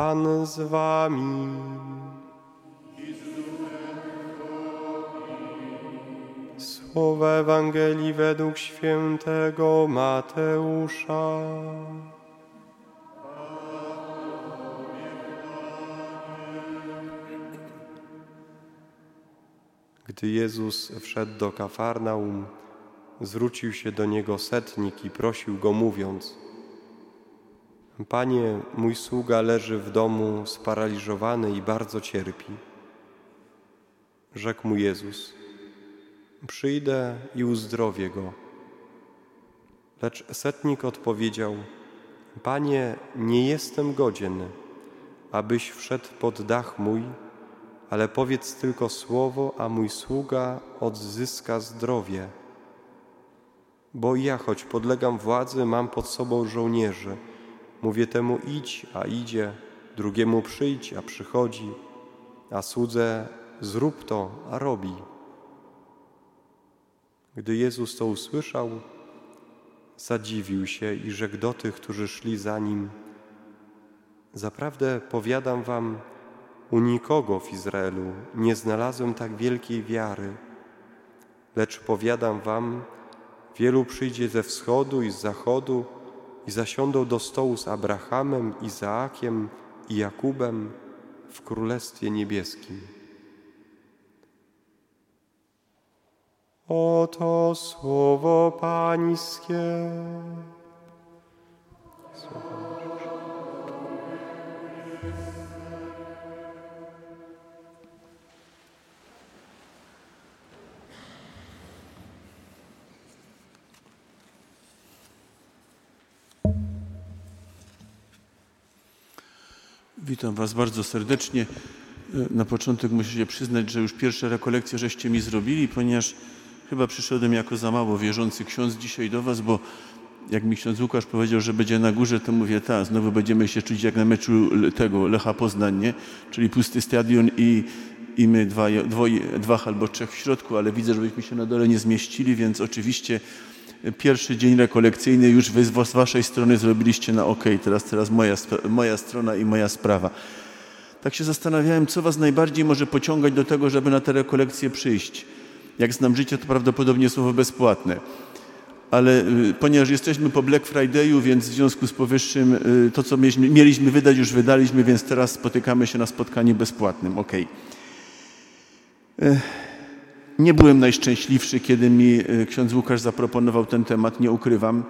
Pan z wami. Słowa Ewangelii według świętego Mateusza. Gdy Jezus wszedł do Kafarnaum, zwrócił się do niego setnik i prosił go, mówiąc: Panie, mój sługa leży w domu sparaliżowany i bardzo cierpi. Rzekł mu Jezus: Przyjdę i uzdrowię go. Lecz setnik odpowiedział: Panie, nie jestem godzien, abyś wszedł pod dach mój, ale powiedz tylko słowo, a mój sługa odzyska zdrowie. Bo ja, choć podlegam władzy, mam pod sobą żołnierzy. Mówię temu idź, a idzie, drugiemu przyjdź, a przychodzi, a słudze zrób to, a robi. Gdy Jezus to usłyszał, zadziwił się i rzekł do tych, którzy szli za nim: Zaprawdę powiadam wam, u nikogo w Izraelu nie znalazłem tak wielkiej wiary. Lecz powiadam wam, wielu przyjdzie ze wschodu i z zachodu i zasiądą do stołu z Abrahamem, Izaakiem i Jakubem w Królestwie Niebieskim. Oto słowo Pańskie. Witam Was bardzo serdecznie. Na początek muszę się przyznać, że już pierwsze rekolekcje żeście mi zrobili, ponieważ chyba przyszedłem jako za mało wierzący ksiądz dzisiaj do Was, bo jak mi ksiądz Łukasz powiedział, że będzie na górze, to mówię, tak, znowu będziemy się czuć jak na meczu tego Lecha Poznań, nie? czyli pusty stadion i, i my dwa, dwoje, dwach albo trzech w środku, ale widzę, żebyśmy się na dole nie zmieścili, więc oczywiście pierwszy dzień rekolekcyjny już wy z waszej strony zrobiliście na ok, teraz, teraz moja, moja strona i moja sprawa. Tak się zastanawiałem, co was najbardziej może pociągać do tego, żeby na te rekolekcje przyjść. Jak znam życie, to prawdopodobnie słowo bezpłatne. Ale y, ponieważ jesteśmy po Black Friday'u, więc w związku z powyższym y, to, co mieliśmy, mieliśmy wydać, już wydaliśmy, więc teraz spotykamy się na spotkaniu bezpłatnym. Ok. Nie byłem najszczęśliwszy, kiedy mi y, ksiądz Łukasz zaproponował ten temat, nie ukrywam,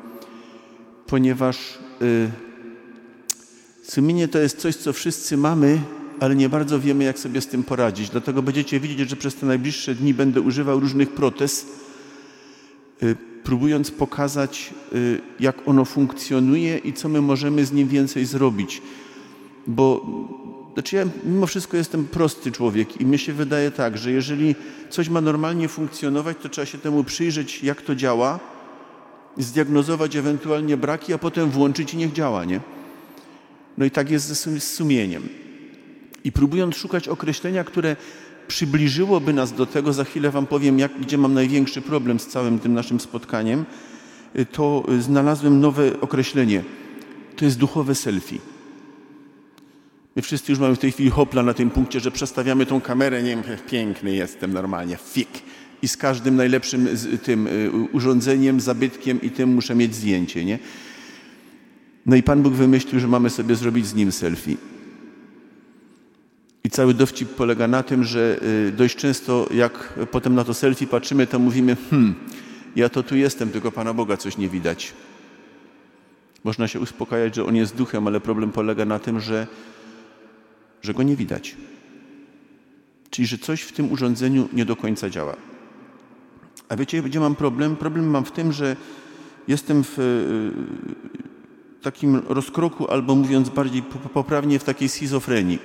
ponieważ y, sumienie to jest coś, co wszyscy mamy, ale nie bardzo wiemy, jak sobie z tym poradzić. Dlatego będziecie widzieć, że przez te najbliższe dni będę używał różnych protez, y, próbując pokazać, jak ono funkcjonuje i co my możemy z nim więcej zrobić. Bo znaczy ja mimo wszystko jestem prosty człowiek i mnie się wydaje tak, że jeżeli coś ma normalnie funkcjonować, to trzeba się temu przyjrzeć, jak to działa, zdiagnozować ewentualnie braki, a potem włączyć i niech działa, nie? No i tak jest z sumieniem. I próbując szukać określenia, które przybliżyłoby nas do tego, za chwilę Wam powiem, jak, gdzie mam największy problem z całym tym naszym spotkaniem, to znalazłem nowe określenie. To jest duchowe selfie. My wszyscy już mamy w tej chwili hopla na tym punkcie, że przestawiamy tą kamerę, nie wiem, piękny jestem normalnie, fik. I z każdym najlepszym tym y, urządzeniem, zabytkiem i tym muszę mieć zdjęcie, nie? No i Pan Bóg wymyślił, że mamy sobie zrobić z nim selfie. I cały dowcip polega na tym, że y, dość często jak potem na to selfie patrzymy, to mówimy, hmm, ja to tu jestem, tylko Pana Boga coś nie widać. Można się uspokajać, że On jest duchem, ale problem polega na tym, że że go nie widać. Czyli, że coś w tym urządzeniu nie do końca działa. A wiecie, gdzie mam problem? Problem mam w tym, że jestem w e, takim rozkroku, albo mówiąc bardziej poprawnie, w takiej schizofrenii.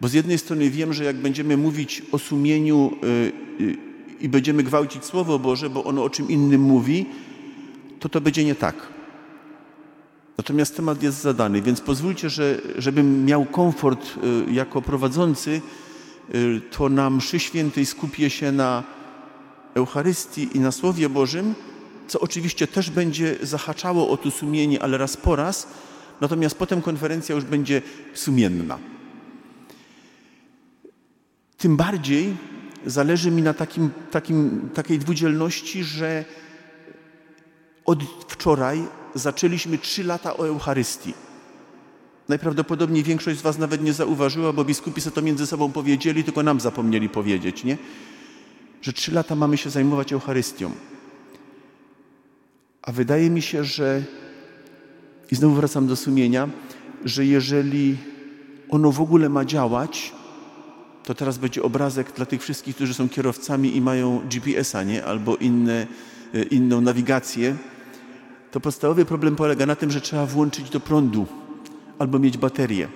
Bo z jednej strony wiem, że jak będziemy mówić o sumieniu e, e, i będziemy gwałcić Słowo Boże, bo ono o czym innym mówi, to to będzie nie tak. Natomiast temat jest zadany, więc pozwólcie, że, żebym miał komfort y, jako prowadzący, y, to na mszy świętej skupię się na Eucharystii i na Słowie Bożym, co oczywiście też będzie zahaczało o to sumienie, ale raz po raz, Natomiast potem konferencja już będzie sumienna. Tym bardziej zależy mi na takim, takim, takiej dwudzielności, że od wczoraj zaczęliśmy trzy lata o Eucharystii. Najprawdopodobniej większość z Was nawet nie zauważyła, bo biskupi sobie to między sobą powiedzieli, tylko nam zapomnieli powiedzieć, nie? Że trzy lata mamy się zajmować Eucharystią. A wydaje mi się, że i znowu wracam do sumienia, że jeżeli ono w ogóle ma działać, to teraz będzie obrazek dla tych wszystkich, którzy są kierowcami i mają GPS-a, nie? Albo inne, e, inną nawigację. To podstawowy problem polega na tym, że trzeba włączyć do prądu albo mieć baterię.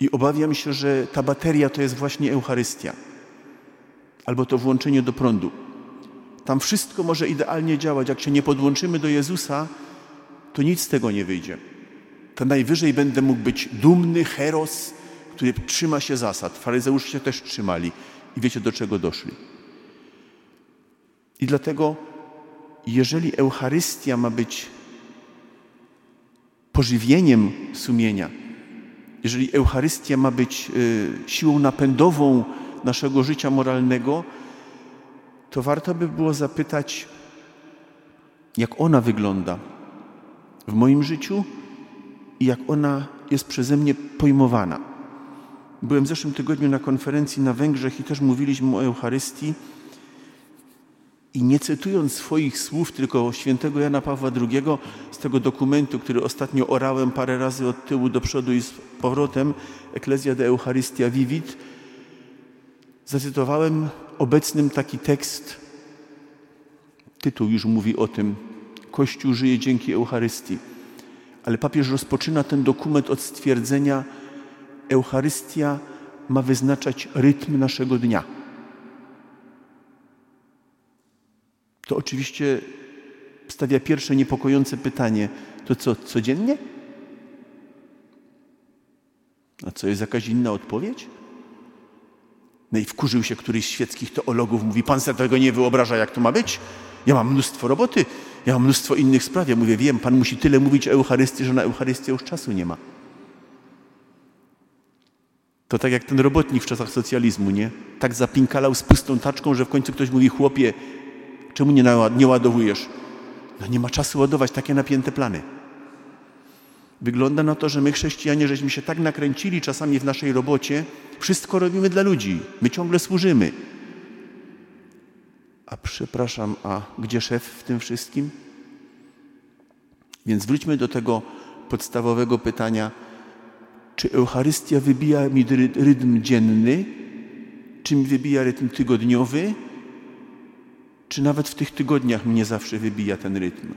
I obawiam się, że ta bateria to jest właśnie Eucharystia. Albo to włączenie do prądu. Tam wszystko może idealnie działać. Jak się nie podłączymy do Jezusa, to nic z tego nie wyjdzie. To najwyżej będę mógł być dumny, heros, który trzyma się zasad. Faryzeusze się też trzymali i wiecie do czego doszli. I dlatego, jeżeli Eucharystia ma być pożywieniem sumienia, jeżeli Eucharystia ma być y, siłą napędową naszego życia moralnego, to warto by było zapytać, jak ona wygląda w moim życiu i jak ona jest przeze mnie pojmowana. Byłem w zeszłym tygodniu na konferencji na Węgrzech i też mówiliśmy o Eucharystii. I nie cytując swoich słów, tylko świętego Jana Pawła II z tego dokumentu, który ostatnio orałem parę razy od tyłu do przodu i z powrotem, Ecclesia de Eucharistia Vivit, zacytowałem obecnym taki tekst. Tytuł już mówi o tym. Kościół żyje dzięki Eucharystii. Ale papież rozpoczyna ten dokument od stwierdzenia, Eucharystia ma wyznaczać rytm naszego dnia. To oczywiście stawia pierwsze niepokojące pytanie: to co, codziennie? A co jest jakaś inna odpowiedź? No i wkurzył się któryś z świeckich teologów, mówi: Pan sobie tego nie wyobraża, jak to ma być? Ja mam mnóstwo roboty, ja mam mnóstwo innych spraw. Ja mówię: Wiem, Pan musi tyle mówić o Eucharystii, że na Eucharystię już czasu nie ma. To tak jak ten robotnik w czasach socjalizmu, nie? Tak zapinkalał z pustą taczką, że w końcu ktoś mówi, chłopie, czemu nie, nie ładowujesz? No nie ma czasu ładować, takie napięte plany. Wygląda na to, że my chrześcijanie, żeśmy się tak nakręcili czasami w naszej robocie, wszystko robimy dla ludzi, my ciągle służymy. A przepraszam, a gdzie szef w tym wszystkim? Więc wróćmy do tego podstawowego pytania, czy Eucharystia wybija mi rytm dzienny, czy mi wybija rytm tygodniowy, czy nawet w tych tygodniach mnie zawsze wybija ten rytm?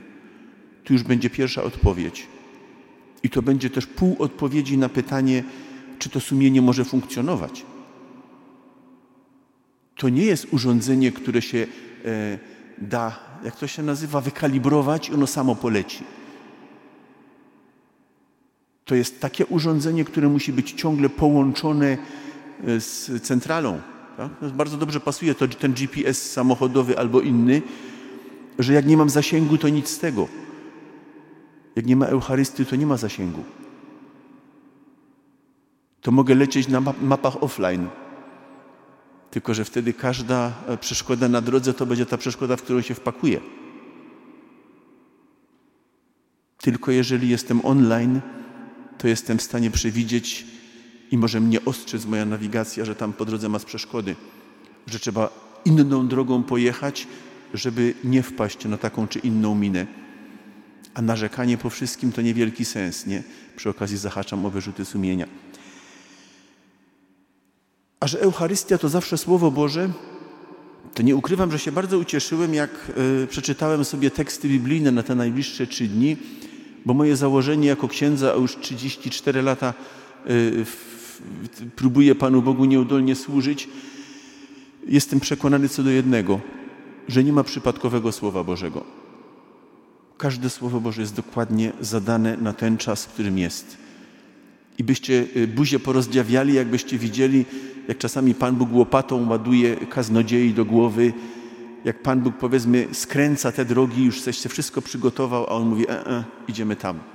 Tu już będzie pierwsza odpowiedź. I to będzie też pół odpowiedzi na pytanie, czy to sumienie może funkcjonować. To nie jest urządzenie, które się e, da, jak to się nazywa, wykalibrować i ono samo poleci. To jest takie urządzenie, które musi być ciągle połączone e, z centralą. Tak? Bardzo dobrze pasuje to, ten GPS samochodowy albo inny, że jak nie mam zasięgu, to nic z tego. Jak nie ma Eucharystii, to nie ma zasięgu. To mogę lecieć na mapach offline. Tylko, że wtedy każda e, przeszkoda na drodze to będzie ta przeszkoda, w którą się wpakuje. Tylko jeżeli jestem online, to jestem w stanie przewidzieć i może mnie ostrzec moja nawigacja, że tam po drodze ma przeszkody, że trzeba inną drogą pojechać, żeby nie wpaść na taką czy inną minę. A narzekanie po wszystkim to niewielki sens, nie? Przy okazji zahaczam o wyrzuty sumienia. A że Eucharystia to zawsze Słowo Boże, to nie ukrywam, że się bardzo ucieszyłem, jak y, przeczytałem sobie teksty biblijne na te najbliższe trzy dni bo moje założenie jako księdza, a już 34 lata y, próbuję Panu Bogu nieudolnie służyć, jestem przekonany co do jednego, że nie ma przypadkowego Słowa Bożego. Każde Słowo Boże jest dokładnie zadane na ten czas, w którym jest. I byście y, buzię porozdziawiali, jakbyście widzieli, jak czasami Pan Bóg łopatą ładuje kaznodziei do głowy, jak Pan Bóg powiedzmy skręca te drogi, już coś się wszystko przygotował, a On mówi, e, e, idziemy tam.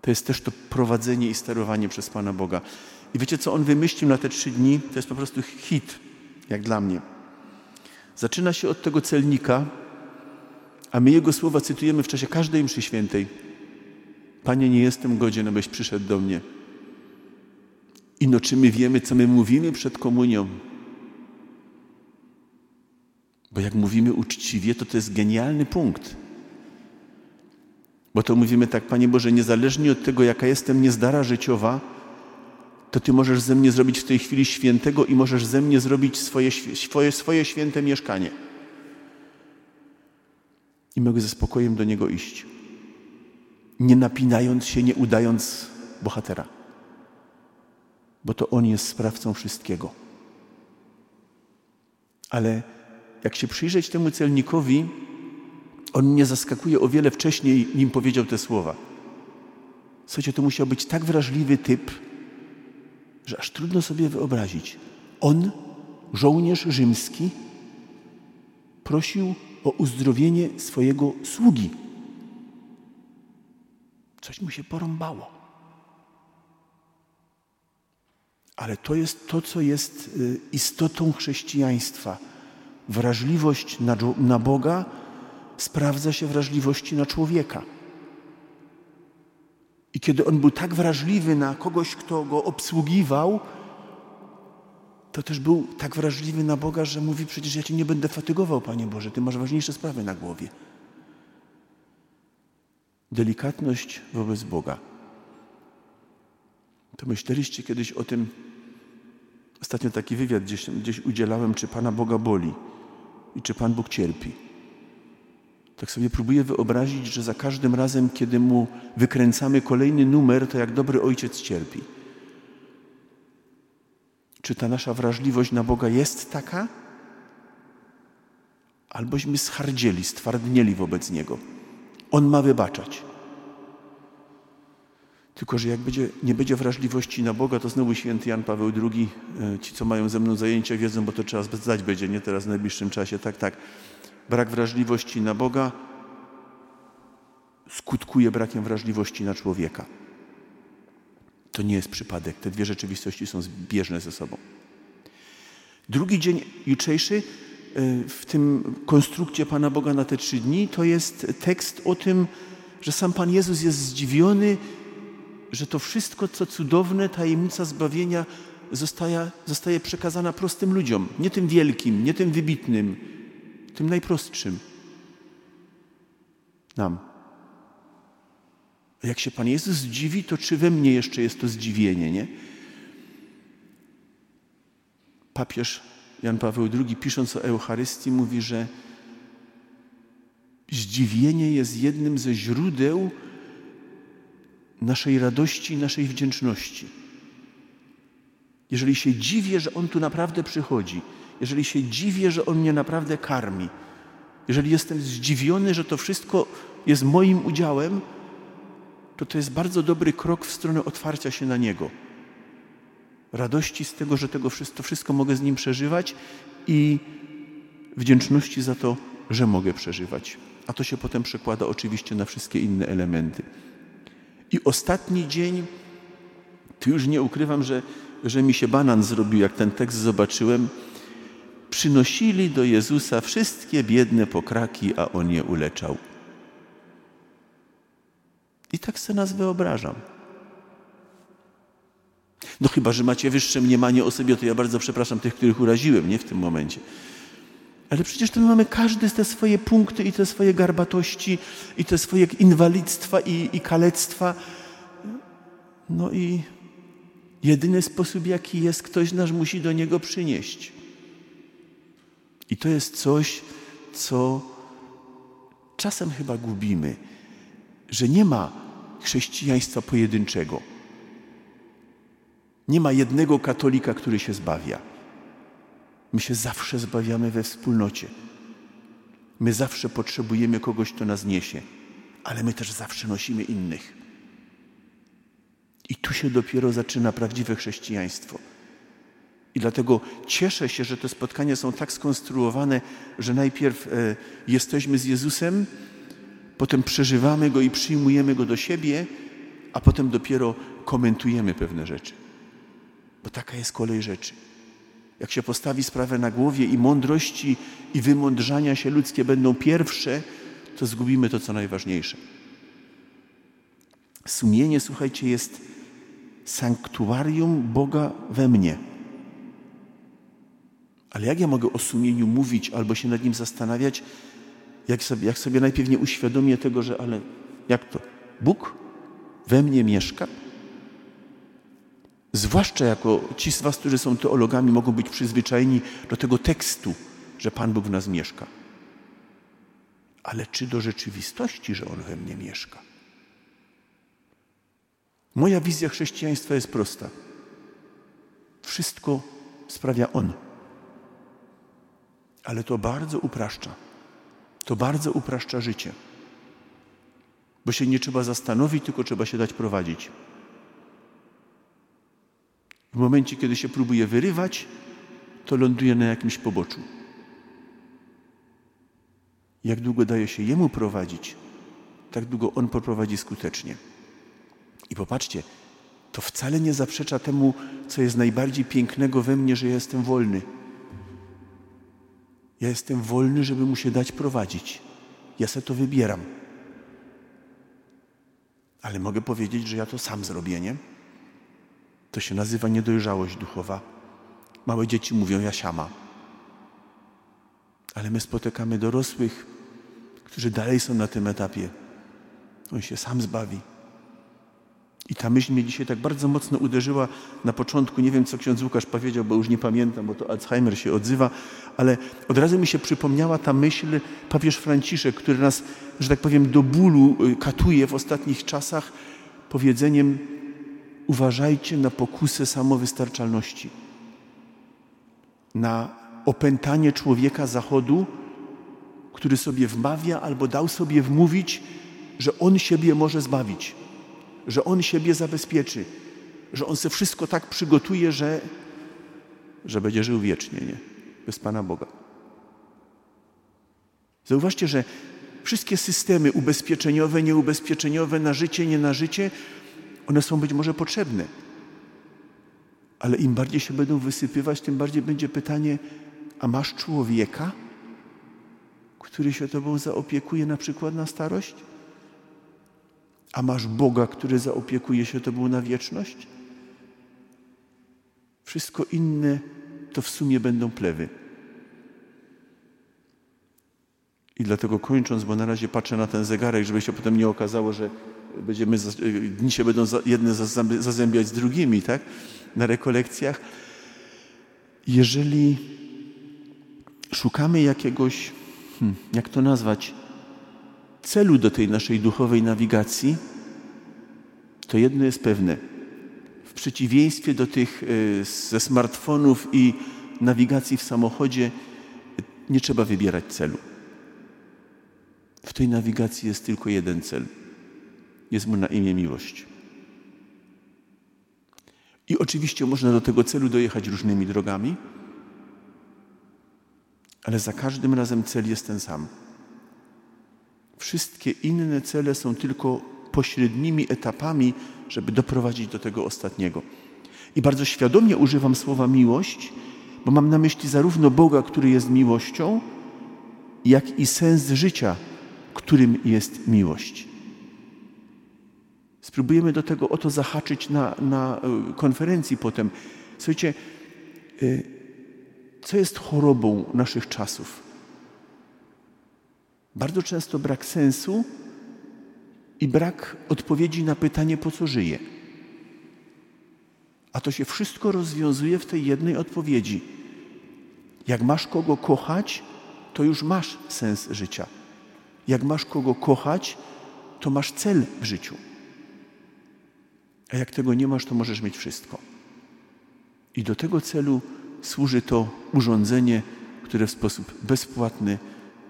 To jest też to prowadzenie i sterowanie przez Pana Boga. I wiecie, co on wymyślił na te trzy dni? To jest po prostu hit, jak dla mnie. Zaczyna się od tego celnika, a my jego słowa cytujemy w czasie każdej mszy świętej. Panie, nie jestem godzien, abyś przyszedł do mnie. I no, czy my wiemy, co my mówimy przed komunią? Bo jak mówimy uczciwie, to to jest genialny punkt. Bo to mówimy tak, Panie Boże, niezależnie od tego, jaka jestem niezdara życiowa, to Ty możesz ze mnie zrobić w tej chwili świętego i możesz ze mnie zrobić swoje, swoje, swoje święte mieszkanie. I mogę ze spokojem do Niego iść. Nie napinając się, nie udając bohatera. Bo to On jest sprawcą wszystkiego. Ale jak się przyjrzeć temu celnikowi, on mnie zaskakuje o wiele wcześniej, nim powiedział te słowa. Słuchajcie, to musiał być tak wrażliwy typ, że aż trudno sobie wyobrazić. On, żołnierz rzymski, prosił o uzdrowienie swojego sługi. Coś mu się porąbało. Ale to jest to, co jest y, istotą chrześcijaństwa. Wrażliwość na, na Boga sprawdza się wrażliwości na człowieka. I kiedy on był tak wrażliwy na kogoś, kto go obsługiwał, to też był tak wrażliwy na Boga, że mówi: Przecież ja cię nie będę fatygował, Panie Boże, ty masz ważniejsze sprawy na głowie. Delikatność wobec Boga. To myśleliście kiedyś o tym, ostatnio taki wywiad gdzieś, gdzieś udzielałem, czy Pana Boga boli i czy Pan Bóg cierpi. Tak sobie próbuję wyobrazić, że za każdym razem, kiedy mu wykręcamy kolejny numer, to jak dobry ojciec cierpi. Czy ta nasza wrażliwość na Boga jest taka? Albośmy schardzieli, stwardnieli wobec Niego. On ma wybaczać. Tylko, że jak będzie, nie będzie wrażliwości na Boga, to znowu święty Jan Paweł II, e, ci, co mają ze mną zajęcia, wiedzą, bo to trzeba zdać będzie, nie teraz w najbliższym czasie. Tak, tak brak wrażliwości na Boga skutkuje brakiem wrażliwości na człowieka. To nie jest przypadek. Te dwie rzeczywistości są zbieżne ze sobą. Drugi dzień jutrzejszy e, w tym konstrukcie Pana Boga na te trzy dni to jest tekst o tym, że sam Pan Jezus jest zdziwiony, że to wszystko, co cudowne, tajemnica zbawienia zostaje, zostaje przekazana prostym ludziom, nie tym wielkim, nie tym wybitnym, tym najprostszym. Nam. A jak się Pan Jezus zdziwi, to czy we mnie jeszcze jest to zdziwienie, nie? Papież Jan Paweł II, pisząc o Eucharystii, mówi, że zdziwienie jest jednym ze źródeł naszej radości i naszej wdzięczności. Jeżeli się dziwię, że On tu naprawdę przychodzi, jeżeli się dziwię, że On mnie naprawdę karmi, jeżeli jestem zdziwiony, że to wszystko jest moim udziałem, to to jest bardzo dobry krok w stronę otwarcia się na Niego. Radości z tego, że tego wszystko, wszystko mogę z Nim przeżywać i wdzięczności za to, że mogę przeżywać. A to się potem przekłada oczywiście na wszystkie inne elementy. I ostatni dzień, tu już nie ukrywam, że, że mi się banan zrobił, jak ten tekst zobaczyłem, przynosili do Jezusa wszystkie biedne pokraki, a On je uleczał. I tak sobie nas wyobrażam. No chyba, że macie wyższe mniemanie o sobie, to ja bardzo przepraszam tych, których uraziłem, nie w tym momencie. Ale przecież to my mamy każdy te swoje punkty i te swoje garbatości i te swoje inwalidztwa i, i kalectwa. No i jedyny sposób, jaki jest, ktoś nas musi do Niego przynieść. I to jest coś, co czasem chyba gubimy, że nie ma chrześcijaństwa pojedynczego. Nie ma jednego katolika, który się zbawia. My się zawsze zbawiamy we wspólnocie. My zawsze potrzebujemy kogoś, kto nas niesie, ale my też zawsze nosimy innych. I tu się dopiero zaczyna prawdziwe chrześcijaństwo. I dlatego cieszę się, że te spotkania są tak skonstruowane, że najpierw e, jesteśmy z Jezusem, potem przeżywamy Go i przyjmujemy Go do siebie, a potem dopiero komentujemy pewne rzeczy. Bo taka jest kolej rzeczy. Jak się postawi sprawę na głowie i mądrości i wymądrzania się ludzkie będą pierwsze, to zgubimy to, co najważniejsze. Sumienie, słuchajcie, jest sanktuarium Boga we mnie. Ale jak ja mogę o sumieniu mówić albo się nad nim zastanawiać, jak sobie, jak sobie najpierw nie uświadomię tego, że ale jak to? Bóg we mnie mieszka? Zwłaszcza jako ci z Was, którzy są teologami, mogą być przyzwyczajeni do tego tekstu, że Pan Bóg w nas mieszka. Ale czy do rzeczywistości, że On we mnie mieszka? Moja wizja chrześcijaństwa jest prosta. Wszystko sprawia On. Ale to bardzo upraszcza. To bardzo upraszcza życie. Bo się nie trzeba zastanowić, tylko trzeba się dać prowadzić. W momencie, kiedy się próbuje wyrywać, to ląduje na jakimś poboczu. Jak długo daje się Jemu prowadzić, tak długo On poprowadzi skutecznie. I popatrzcie, to wcale nie zaprzecza temu, co jest najbardziej pięknego we mnie, że ja jestem wolny. Ja jestem wolny, żeby mu się dać prowadzić. Ja se to wybieram. Ale mogę powiedzieć, że ja to sam zrobię, nie? To się nazywa niedojrzałość duchowa. Małe dzieci mówią ja siama. Ale my spotykamy dorosłych, którzy dalej są na tym etapie. On się sam zbawi. I ta myśl mnie dzisiaj tak bardzo mocno uderzyła na początku. Nie wiem, co ksiądz Łukasz powiedział, bo już nie pamiętam, bo to Alzheimer się odzywa, ale od razu mi się przypomniała ta myśl papież Franciszek, który nas, że tak powiem, do bólu y, katuje w ostatnich czasach powiedzeniem uważajcie na pokusę samowystarczalności, na opętanie człowieka zachodu, który sobie wmawia albo dał sobie wmówić, że on siebie może zbawić że On siebie zabezpieczy, że On se wszystko tak przygotuje, że, że będzie żył wiecznie, nie? Bez Pana Boga. Zauważcie, że wszystkie systemy ubezpieczeniowe, nieubezpieczeniowe, na życie, nie na życie, one są być może potrzebne. Ale im bardziej się będą wysypywać, tym bardziej będzie pytanie, a masz człowieka, który się tobą zaopiekuje na przykład na starość? A masz Boga, który zaopiekuje się Tobą na wieczność? Wszystko inne to w sumie będą plewy. I dlatego kończąc, bo na razie patrzę na ten zegarek, żeby się potem nie okazało, że będziemy, dni się będą jedne zazębiać z drugimi, tak? Na rekolekcjach. Jeżeli szukamy jakiegoś, hmm, jak to nazwać, celu do tej naszej duchowej nawigacji, to jedno jest pewne. W przeciwieństwie do tych e, ze smartfonów i nawigacji w samochodzie, nie trzeba wybierać celu. W tej nawigacji jest tylko jeden cel. Jest mu na imię miłość. I oczywiście można do tego celu dojechać różnymi drogami, ale za każdym razem cel jest ten sam. Wszystkie inne cele są tylko pośrednimi etapami, żeby doprowadzić do tego ostatniego. I bardzo świadomie używam słowa miłość, bo mam na myśli zarówno Boga, który jest miłością, jak i sens życia, którym jest miłość. Spróbujemy do tego oto zahaczyć na, na e, konferencji potem. Słuchajcie, e, co jest chorobą naszych czasów? Bardzo często brak sensu i brak odpowiedzi na pytanie, po co żyję. A to się wszystko rozwiązuje w tej jednej odpowiedzi. Jak masz kogo kochać, to już masz sens życia. Jak masz kogo kochać, to masz cel w życiu. A jak tego nie masz, to możesz mieć wszystko. I do tego celu służy to urządzenie, które w sposób bezpłatny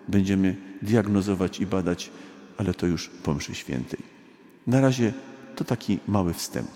będziemy diagnozować i badać, ale to już po mszy świętej. Na razie to taki mały wstęp.